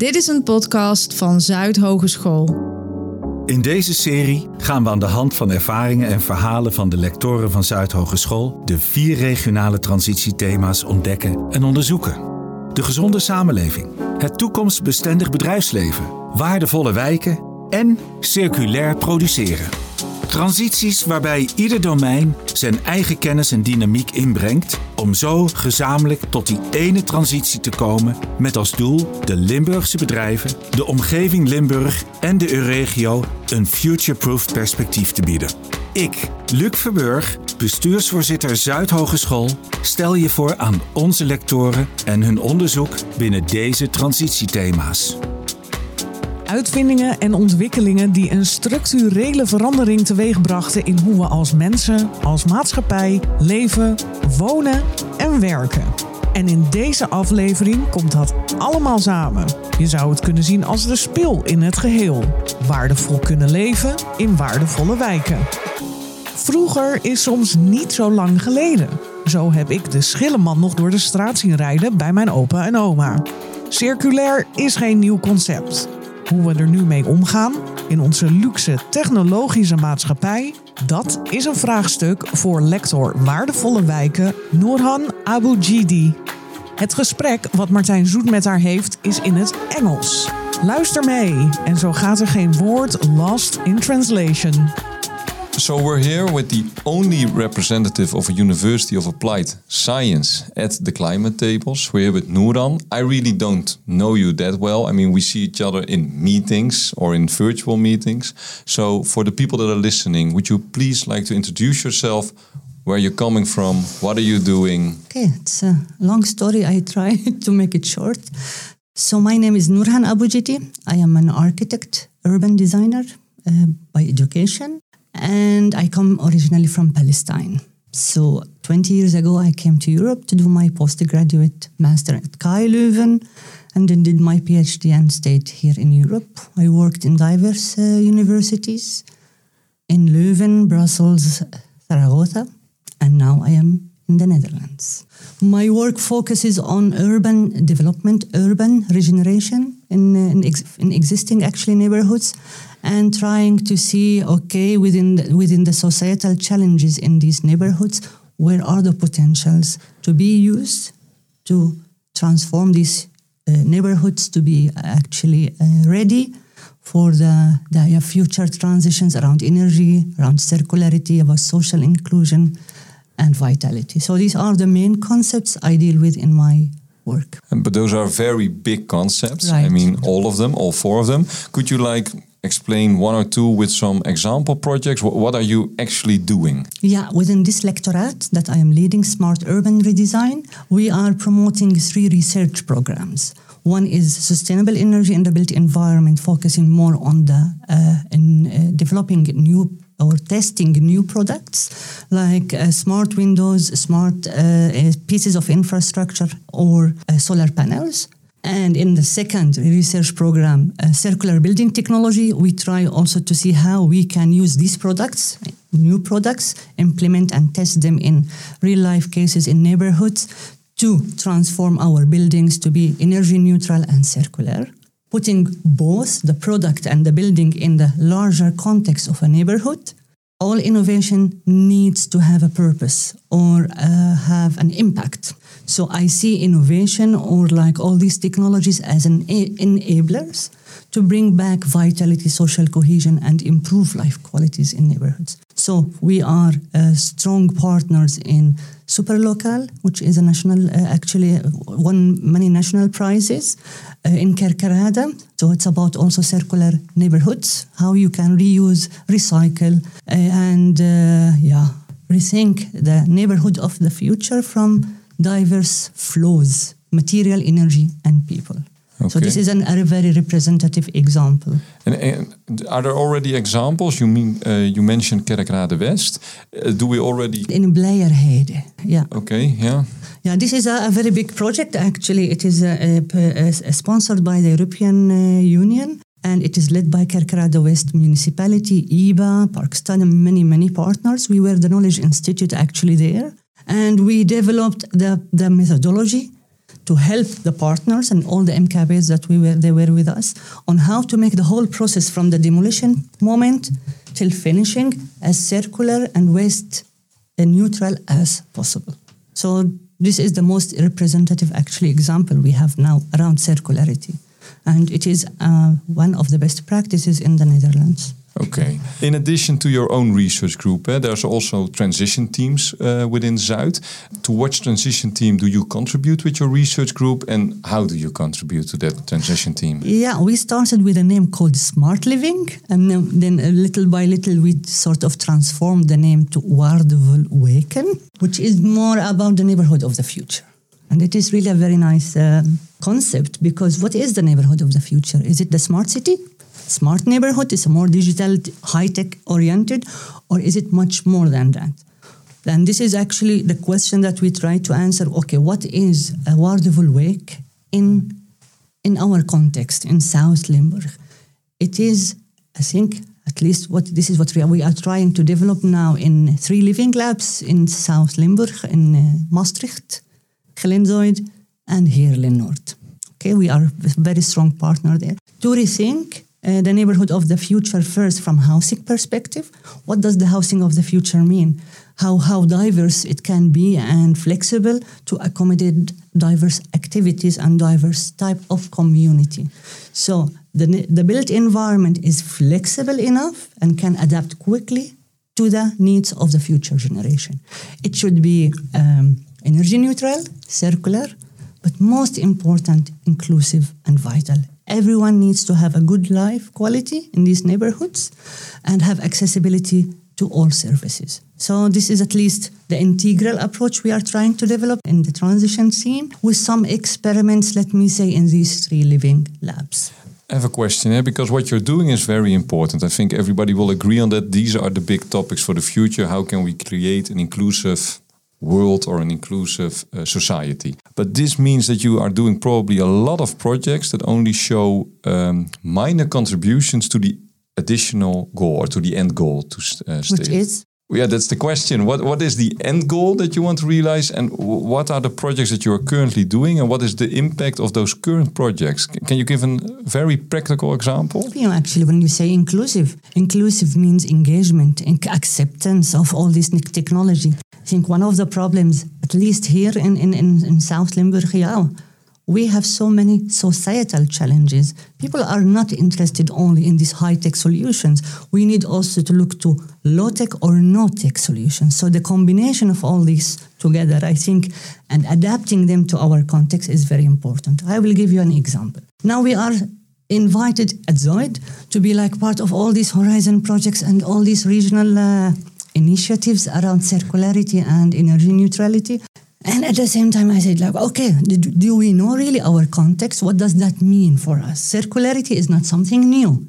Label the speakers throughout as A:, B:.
A: Dit is een podcast van Zuid Hogeschool.
B: In deze serie gaan we aan de hand van ervaringen en verhalen van de lectoren van Zuid Hogeschool de vier regionale transitiethema's ontdekken en onderzoeken. De gezonde samenleving, het toekomstbestendig bedrijfsleven, waardevolle wijken en circulair produceren. Transities waarbij ieder domein zijn eigen kennis en dynamiek inbrengt om zo gezamenlijk tot die ene transitie te komen met als doel de Limburgse bedrijven, de omgeving Limburg en de Euregio een future-proof perspectief te bieden. Ik, Luc Verburg, bestuursvoorzitter Zuidhogeschool, stel je voor aan onze lectoren en hun onderzoek binnen deze transitiethema's
C: uitvindingen en ontwikkelingen die een structurele verandering teweegbrachten in hoe we als mensen, als maatschappij leven, wonen en werken. En in deze aflevering komt dat allemaal samen. Je zou het kunnen zien als de spil in het geheel. Waardevol kunnen leven in waardevolle wijken. Vroeger is soms niet zo lang geleden. Zo heb ik de Schilleman nog door de straat zien rijden bij mijn opa en oma. Circulair is geen nieuw concept. Hoe we er nu mee omgaan in onze luxe technologische maatschappij, dat is een vraagstuk voor lector Waardevolle Wijken Noorhan Aboujidi. Het gesprek wat Martijn Zoet met haar heeft is in het Engels. Luister mee en zo gaat er geen woord lost in translation.
D: So we're here with the only representative of a University of Applied Science at the climate tables. We're here with Nurhan. I really don't know you that well. I mean, we see each other in meetings or in virtual meetings. So for the people that are listening, would you please like to introduce yourself? Where you're coming from? What are you doing?
E: Okay, it's a long story. I try to make it short. So my name is Nurhan Abujidi. I am an architect, urban designer uh, by education and I come originally from Palestine. So 20 years ago, I came to Europe to do my postgraduate master at KU Leuven and then did my PhD and stayed here in Europe. I worked in diverse uh, universities in Leuven, Brussels, Zaragoza, and now I am in the Netherlands. My work focuses on urban development, urban regeneration in, uh, in, ex in existing actually neighborhoods and trying to see okay within the, within the societal challenges in these neighborhoods where are the potentials to be used to transform these uh, neighborhoods to be actually uh, ready for the, the future transitions around energy, around circularity, about social inclusion and vitality. So these are the main concepts I deal with in my work.
D: But those are very big concepts.
E: Right.
D: I mean, all of them, all four of them. Could you like explain one or two with some example projects? What, are you actually doing?
E: Yeah, within this lectorate that I am leading, Smart Urban Redesign, we are promoting three research programs. One is sustainable energy in the built environment, focusing more on the uh, in uh, developing new or testing new products like uh, smart windows, smart uh, uh, pieces of infrastructure, or uh, solar panels. And in the second research program, uh, circular building technology, we try also to see how we can use these products, new products, implement and test them in real life cases in neighborhoods to transform our buildings to be energy neutral and circular. Putting both the product and the building in the larger context of a neighborhood. All innovation needs to have a purpose or uh, have an impact. So I see innovation or like all these technologies as an enablers to bring back vitality, social cohesion, and improve life qualities in neighborhoods. So we are uh, strong partners in Superlocal, which is a national, uh, actually uh, won many national prizes uh, in Kerkrade. So it's about also circular neighborhoods, how you can reuse, recycle, uh, and uh, yeah, rethink the neighborhood of the future from diverse flows, material, energy, and people. Okay. So this is an, a very representative example.
D: And, and, are there already examples? You mean uh, you mentioned Kerkrade West. Uh, do we already
E: in Blijerheide? Yeah.
D: Okay. Yeah.
E: Yeah, this is a, a very big project. Actually, it is a, a, sponsored by the European uh, Union. And it is led by Kerkrade West Municipality, IBA, Parkstad, and many, many partners. We were the Knowledge Institute actually there. And we developed the, the methodology to help the partners and all the MKBs that we were they were with us on how to make the whole process from the demolition moment till finishing as circular and waste and neutral as possible. So this is the most representative actually example we have now around circularity. And it is uh, one of the best practices in the Netherlands.
D: Okay. In addition to your own research group, eh, there's also transition teams uh, within Zuyd. To which transition team do you contribute with your research group, and how do you contribute to that transition team?
E: Yeah, we started with a name called Smart Living, and then little by little we sort of transformed the name to Waardevol Wijken, which is more about the neighborhood of the future. And it is really a very nice uh, concept because what is the neighborhood of the future? Is it the smart city? Smart neighborhood? Is a more digital, high tech oriented, or is it much more than that? And this is actually the question that we try to answer. Okay, what is a Waardevol Wijk in in our context in South Limburg? It is, I think, at least what this is what we are, we are trying to develop now in three living labs in South Limburg, in uh, Maastricht, Geleen-Zuid, and Heerlen North. Okay, we are a very strong partner there. To rethink uh, the neighborhood of the future first from housing perspective. What does the housing of the future mean? How, how diverse it can be and flexible to accommodate diverse activities and diverse type of community. So the, the built environment is flexible enough and can adapt quickly to the needs of the future generation. It should be um, energy neutral, circular, but most important, inclusive and vital everyone needs to have a good life quality in these neighborhoods and have accessibility to all services. So this is at least the integral approach we are trying to develop in the transition scene with some experiments, let me say, in these three living labs.
D: I have a question here because what you're doing is very important. I think everybody will agree on that. These are the big topics for the future. How can we create an inclusive world or an inclusive uh, society. But this means that you are doing probably a lot of projects that only show um, minor contributions to the additional goal or to the end goal to uh,
E: Which is?
D: Yeah, that's the question. What what is the end goal that you want to realize, and what are the projects that you are currently doing, and what is the impact of those current projects? Can you give a very practical example?
E: You know, actually, when you say inclusive, inclusive means engagement and acceptance of all this technology. I think one of the problems, at least here in, in, in, in South Limburg, yeah, we have so many societal challenges. People are not interested only in these high tech solutions. We need also to look to low tech or no tech solutions. So the combination of all these together, I think, and adapting them to our context is very important. I will give you an example. Now we are invited at Zuyd to be like part of all these horizon projects and all these regional uh, initiatives around circularity and energy neutrality. And at the same time, I said, like, okay, do we know really our context? What does that mean for us? Circularity is not something new.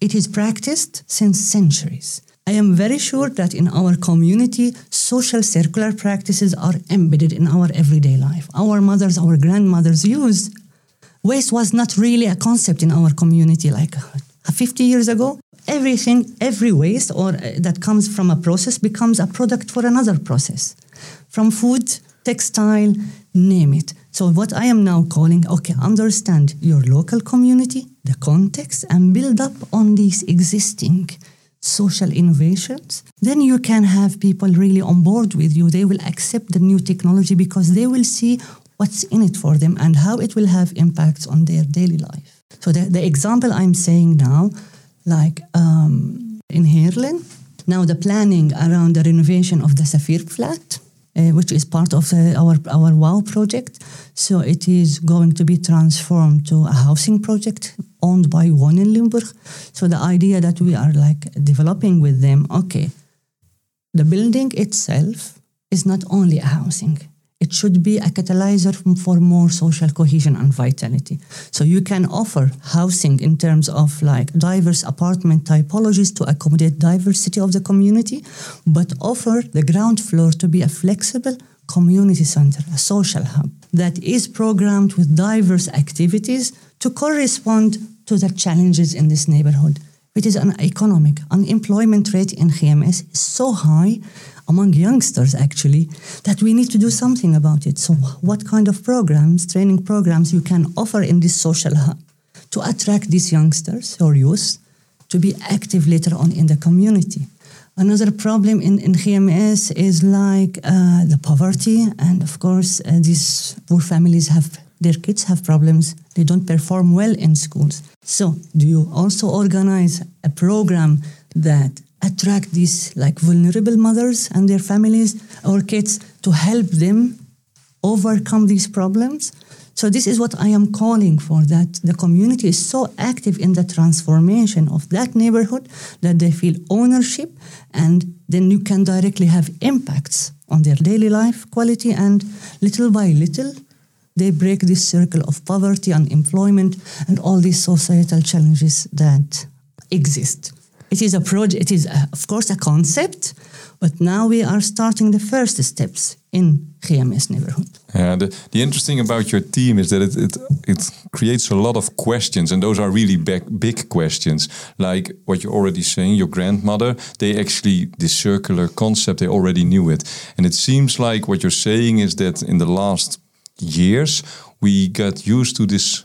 E: It is practiced since centuries. I am very sure that in our community, social circular practices are embedded in our everyday life. Our mothers, our grandmothers used. Waste was not really a concept in our community like 50 years ago. Everything, every waste or uh, that comes from a process becomes a product for another process. From food textile, name it. So what I am now calling, okay, understand your local community, the context, and build up on these existing social innovations. Then you can have people really on board with you. They will accept the new technology because they will see what's in it for them and how it will have impacts on their daily life. So the, the example I'm saying now, like um, in Heerlen, now the planning around the renovation of the Saphir flat, uh, which is part of uh, our our WOW project. So it is going to be transformed to a housing project owned by Wonen Limburg. So the idea that we are like developing with them, okay, the building itself is not only a housing it should be a catalyzer for more social cohesion and vitality. So you can offer housing in terms of like diverse apartment typologies to accommodate diversity of the community, but offer the ground floor to be a flexible community center, a social hub that is programmed with diverse activities to correspond to the challenges in this neighborhood. It is an economic unemployment rate in GMS is so high among youngsters actually that we need to do something about it. So, what kind of programs, training programs, you can offer in this social hub to attract these youngsters or youth to be active later on in the community? Another problem in, in GMS is like uh, the poverty, and of course, uh, these poor families have their kids have problems. They don't perform well in schools. So, do you also organize a program that attract these like vulnerable mothers and their families or kids to help them overcome these problems? So this is what I am calling for that the community is so active in the transformation of that neighborhood that they feel ownership and then you can directly have impacts on their daily life quality and little by little they break this circle of poverty, unemployment, and all these societal challenges that exist. It is a project, it is, a, of course, a concept, but now we are starting the first steps in GMS neighborhood.
D: Yeah, the, the interesting about your team is that it, it, it creates a lot of questions, and those are really big, big questions. Like what you're already saying, your grandmother, they actually, this circular concept, they already knew it. And it seems like what you're saying is that in the last years, we got used to this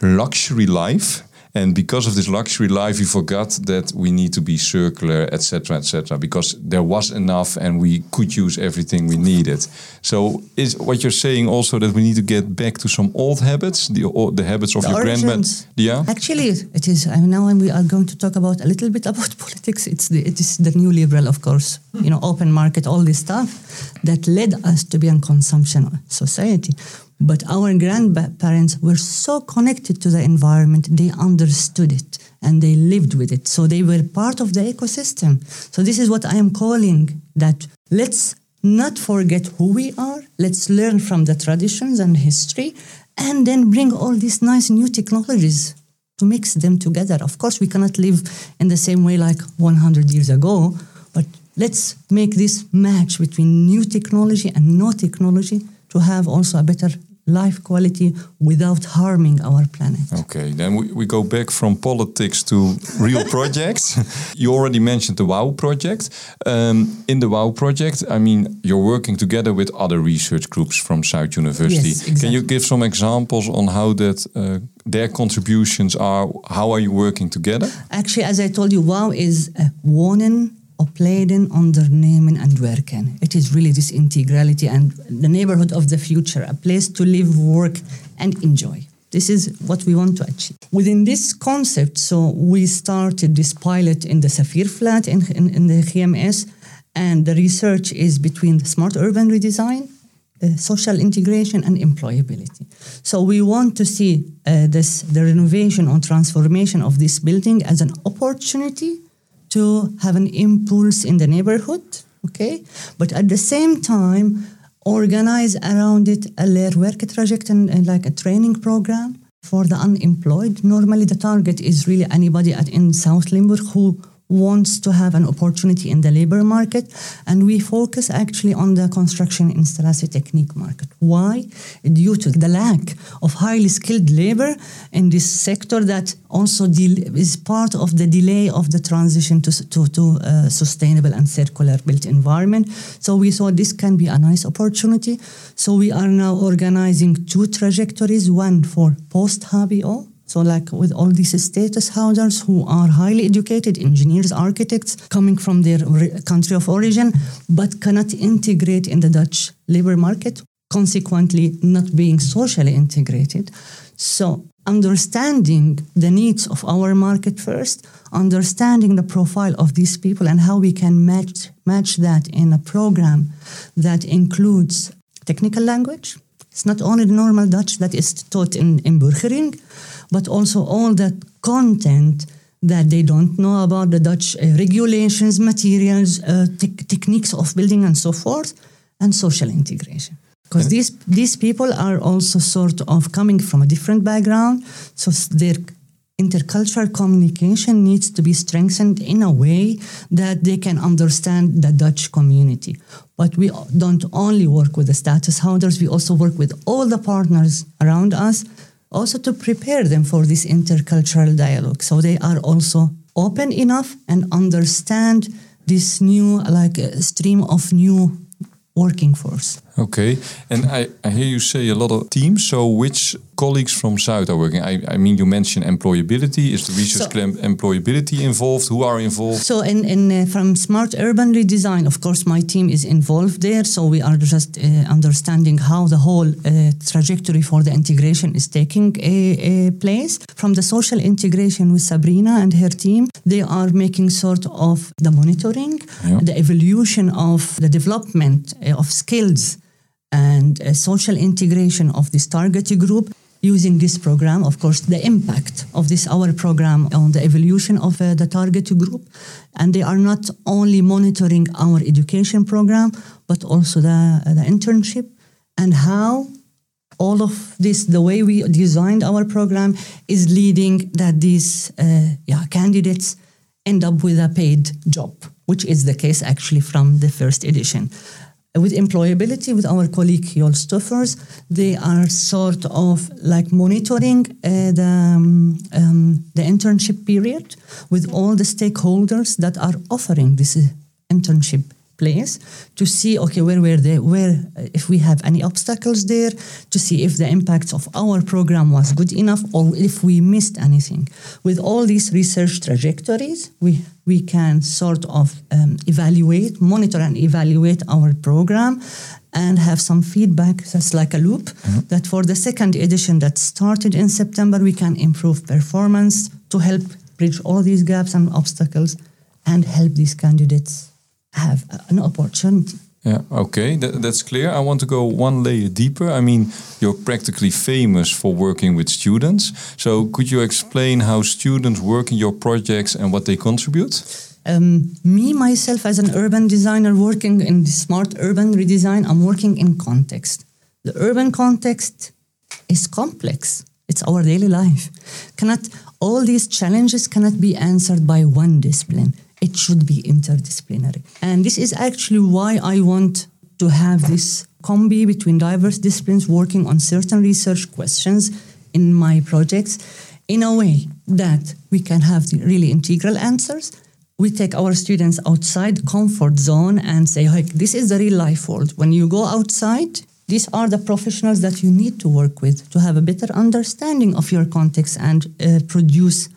D: luxury life. And because of this luxury life, we forgot that we need to be circular, etc., etc. because there was enough, and we could use everything we needed. So, is what you're saying also that we need to get back to some old habits, the the habits of
E: The
D: your
E: grandparents?
D: Yeah.
E: Actually, it is. I mean, now we are going to talk about a little bit about politics, it's the, it is the new liberal, of course, you know, open market, all this stuff that led us to be a consumption society. But our grandparents were so connected to the environment, they understood it and they lived with it. So they were part of the ecosystem. So this is what I am calling that let's not forget who we are, let's learn from the traditions and history, and then bring all these nice new technologies to mix them together. Of course, we cannot live in the same way like 100 years ago, but let's make this match between new technology and no technology to have also a better life quality without harming our planet.
D: Okay, then we, we go back from politics to real projects. you already mentioned the WOW project. Um, in the WOW project, I mean, you're working together with other research groups from South University.
E: Yes, exactly.
D: Can you give some examples on how that uh, their contributions are? How are you working together?
E: Actually, as I told you, WOW is a wonen, opleiden, ondernemen and werken. It is really this integrality and the neighborhood of the future, a place to live, work and enjoy. This is what we want to achieve. Within this concept, so we started this pilot in the Safir flat in, in, in the GMS, and the research is between the smart urban redesign, uh, social integration and employability. So we want to see uh, this the renovation or transformation of this building as an opportunity to have an impulse in the neighborhood, okay? But at the same time, organize around it a leerwerk traject and, and like a training program for the unemployed. Normally, the target is really anybody at, in South Limburg who wants to have an opportunity in the labor market and we focus actually on the construction installation technique market. Why? Due to the lack of highly skilled labor in this sector that also is part of the delay of the transition to, to, to uh, sustainable and circular built environment. So we saw this can be a nice opportunity. So we are now organizing two trajectories one for post hbo so, like with all these status holders who are highly educated, engineers, architects, coming from their country of origin, but cannot integrate in the Dutch labor market, consequently, not being socially integrated. So, understanding the needs of our market first, understanding the profile of these people and how we can match, match that in a program that includes technical language. It's not only the normal Dutch that is taught in, inburgering, but also all that content that they don't know about the Dutch uh, regulations, materials, uh, tech- techniques of building, and so forth, and social integration. Because these, these people are also sort of coming from a different background, so their intercultural communication needs to be strengthened in a way that they can understand the Dutch community. But we don't only work with the status holders, we also work with all the partners around us, also to prepare them for this intercultural dialogue. So they are also open enough and understand this new like uh, stream of new working force.
D: Okay, and I, I hear you say a lot of teams. So which colleagues from Zuyd are working? I, I mean, you mentioned employability. Is the research
E: So-
D: club employability involved? Who are involved?
E: So in, in uh, from smart urban redesign, of course, my team is involved there. So we are just uh, understanding how the whole uh, trajectory for the integration is taking a, a place. From the social integration with Sabrina and her team, they are making sort of the monitoring,
D: Yeah.
E: the evolution of the development uh, of skills and social integration of this target group using this program. Of course the impact of this our program on the evolution of uh, the target group. And they are not only monitoring our education program but also the, uh, the internship and how all of this the way we designed our program is leading that these uh, yeah, candidates end up with a paid job which is the case actually from the first edition with employability with our colleague Yol they are sort of like monitoring uh, the, um, um, the internship period with all the stakeholders that are offering this uh, internship place to see okay where were they where if we have any obstacles there to see if the impact of our program was good enough or if we missed anything. With all these research trajectories we we can sort of um, evaluate monitor and evaluate our program and have some feedback that's like a loop that for the second edition that started in september we can improve performance to help bridge all these gaps and obstacles and help these candidates have an opportunity.
D: Yeah, okay, that, that's clear. I want to go one layer deeper. I mean, you're practically famous for working with students. So, could you explain how students work in your projects and what they contribute?
E: Um, me, myself, as an urban designer working in the smart urban redesign, I'm working in context. The urban context is complex. It's our daily life. Cannot all these challenges cannot be answered by one discipline. It should be interdisciplinary. And this is actually why I want to have this combi between diverse disciplines working on certain research questions in my projects in a way that we can have the really integral answers. We take our students outside comfort zone and say, hey, this is the real life world. When you go outside, these are the professionals that you need to work with to have a better understanding of your context and uh, produce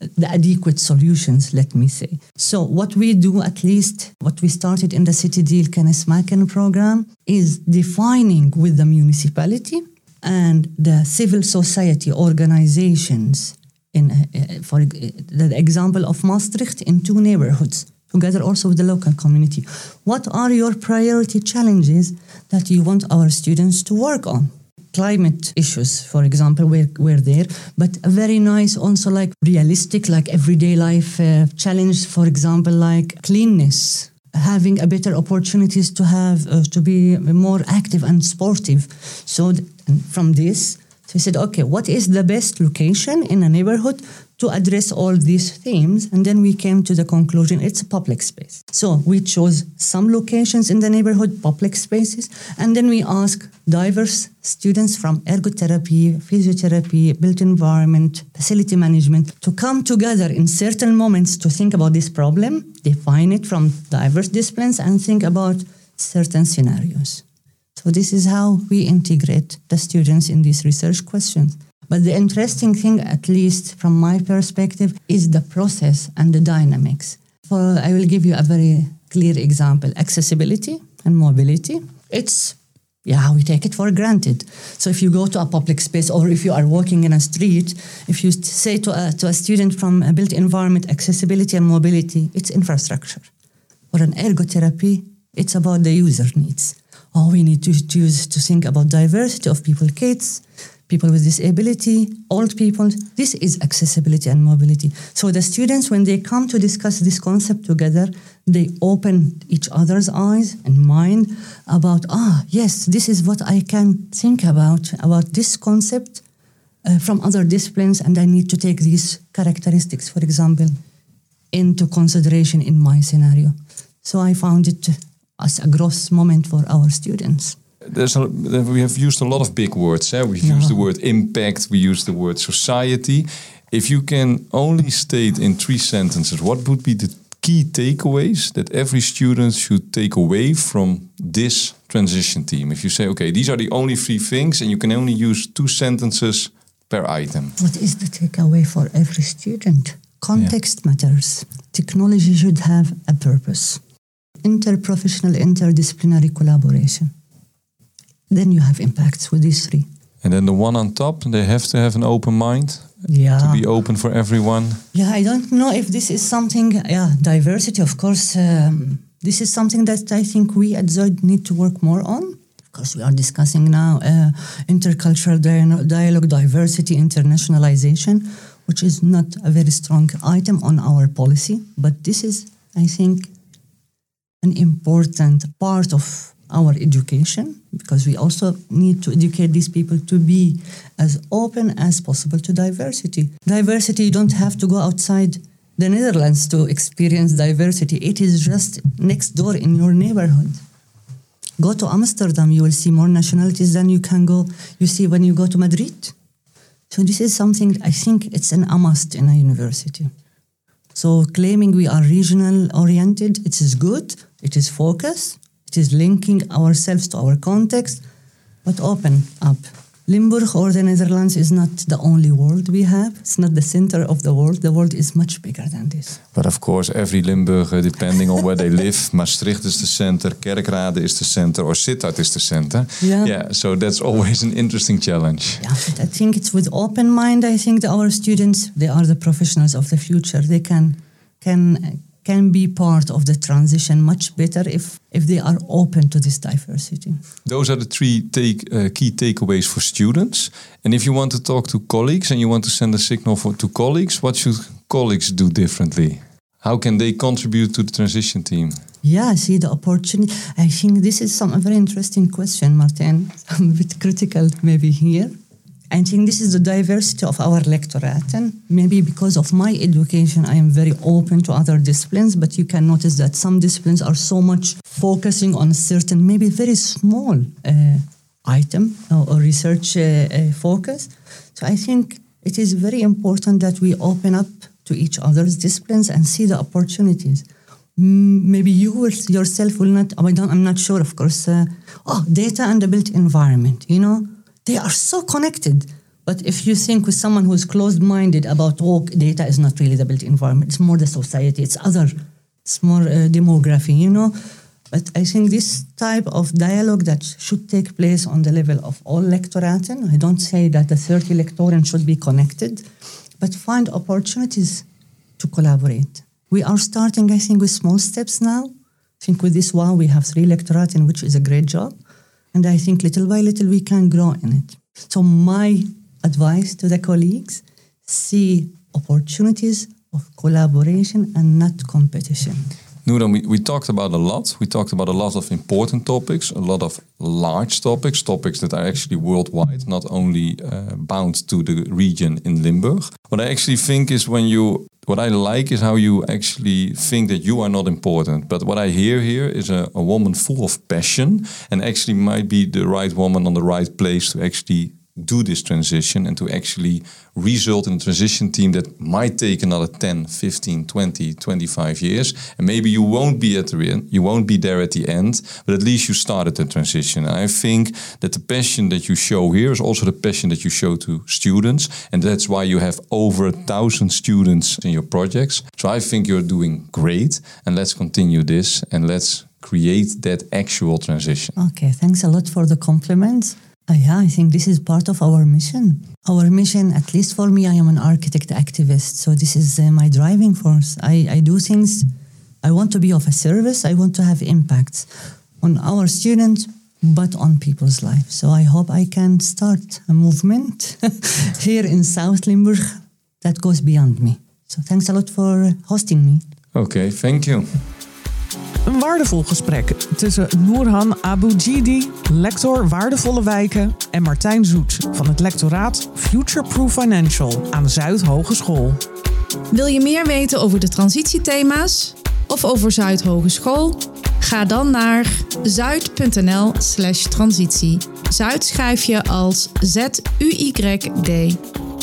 E: the adequate solutions, let me say. So, what we do, at least what we started in the City Deal Kennismaken program, is defining with the municipality and the civil society organizations, in, uh, for the example of Maastricht, in two neighborhoods, together also with the local community. What are your priority challenges that you want our students to work on? Climate issues, for example, were, were there, but a very nice, also like realistic, like everyday life uh, challenge, for example, like cleanness, having a better opportunities to have, uh, to be more active and sportive. So th- from this, so we said, okay, what is the best location in a neighborhood to address all these themes? And then we came to the conclusion it's a public space. So we chose some locations in the neighborhood, public spaces, and then we asked diverse students from ergotherapy, physiotherapy, built environment, facility management to come together in certain moments to think about this problem, define it from diverse disciplines, and think about certain scenarios. So this is how we integrate the students in these research questions. But the interesting thing, at least from my perspective, is the process and the dynamics. For I will give you a very clear example: accessibility and mobility. It's yeah, we take it for granted. So if you go to a public space or if you are walking in a street, if you say to a, to a student from a built environment, accessibility and mobility, it's infrastructure. For an ergotherapy, it's about the user needs. Oh, we need to choose to think about diversity of people, kids, people with disability, old people. This is accessibility and mobility. So the students, when they come to discuss this concept together, they open each other's eyes and mind about, ah, yes, this is what I can think about, about this concept uh, from other disciplines, and I need to take these characteristics, for example, into consideration in my scenario. So I found it as a gross moment for our students.
D: There's a, we have used a lot of big words. Eh? We've used the word impact, we use the word society. If you can only state in three sentences, what would be the key key takeaways that every student should take away from this transition team? If you say, okay, these are the only three things, and you can only use two sentences per item.
E: What is the takeaway for every student? Context matters. Technology should have a purpose. Interprofessional, interdisciplinary collaboration. Then you have impacts with these three.
D: And then the one on top, they have to have an open mind
E: Yeah.
D: to be open for everyone.
E: Yeah, I don't know if this is something, yeah, diversity, of course. Um, this is something that I think we at Zuyd need to work more on. Of course, we are discussing now uh, intercultural dia- dialogue, diversity, internationalization, which is not a very strong item on our policy. But this is, I think, an important part of our education because we also need to educate these people to be as open as possible to diversity. Diversity, you don't have to go outside the Netherlands to experience diversity, it is just next door in your neighborhood. Go to Amsterdam, you will see more nationalities than you can go, you see when you go to Madrid. So this is something I think it's an must in a university. So claiming we are regional oriented, it is good, it is focused, it is linking ourselves to our context, but open up. Limburg or the Netherlands is not the only world we have. It's not the center of the world. The world is much bigger than this.
D: But of course, every Limburger, depending on where they live, Maastricht is the center, Kerkrade is the center, or Sittard is the center.
E: Yeah.
D: Yeah, so that's always an interesting challenge.
E: Yeah, but I think it's with open mind. I think that our students, they are the professionals of the future. They can can can be part of the transition much better if if they are open to this diversity.
D: Those are the three take, uh, key takeaways for students. And if you want to talk to colleagues and you want to send a signal for, to colleagues, what should colleagues do differently? How can they contribute to the transition team?
E: Yeah, I see the opportunity. I think this is some a very interesting question, Martin. I'm a bit critical maybe here. I think this is the diversity of our lectorate, and maybe because of my education, I am very open to other disciplines. But you can notice that some disciplines are so much focusing on a certain, maybe very small uh, item or, or research uh, uh, focus. So I think it is very important that we open up to each other's disciplines and see the opportunities. Maybe you yourself will not. I don't, I'm not sure, of course. Uh, oh, data and the built environment. You know, they are so connected. But if you think with someone who is closed-minded about oh, data is not really the built environment, it's more the society, it's other, it's more uh, demography. You know, but I think this type of dialogue that should take place on the level of all lectoraten. I don't say that the 30 lectorate should be connected, but find opportunities to collaborate. We are starting, I think, with small steps now. I think with this one, we have three lectoraten, which is a great job. And I think little by little we can grow in it. So my advice to the colleagues, see opportunities of collaboration and not competition.
D: Nurhan, we, we talked about a lot. We talked about a lot of important topics, a lot of large topics, topics that are actually worldwide, not only uh, bound to the region in Limburg. What I actually think is when you, what I like is how you actually think that you are not important. But what I hear here is a, a woman full of passion and actually might be the right woman on the right place to actually do this transition and to actually result in a transition team that might take another 10, 15, 20, 25 years. And maybe you won't be at the end, you won't be there at the end, but at least you started the transition. And I think that the passion that you show here is also the passion that you show to students. And that's why you have over a thousand students in your projects. So I think you're doing great. And let's continue this and let's create that actual transition.
E: Okay, thanks a lot for the compliments. Uh, yeah, I think this is part of our mission. Our mission, at least for me, I am an architect activist, so this is uh, my driving force. I, I do things, I want to be of a service, I want to have impact on our students, but on people's lives. So I hope I can start a movement here in South Limburg that goes beyond me. So thanks a lot for hosting me.
D: Okay, thank you.
C: Een waardevol gesprek tussen Noorhan Aboujidi, lector Waardevolle Wijken, en Martijn Zoet van het lectoraat Future Proof Financial aan Zuid Hogeschool.
A: Wil je meer weten over de transitiethema's of over Zuid Hogeschool? Ga dan naar zuid.nl/slash transitie. Zuid schrijf je als Z-U-Y-D.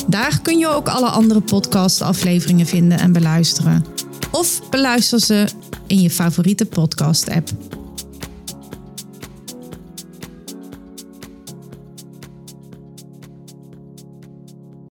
A: Daar kun je ook alle andere podcastafleveringen vinden en beluisteren. of beluister ze in je favoriete podcast-app.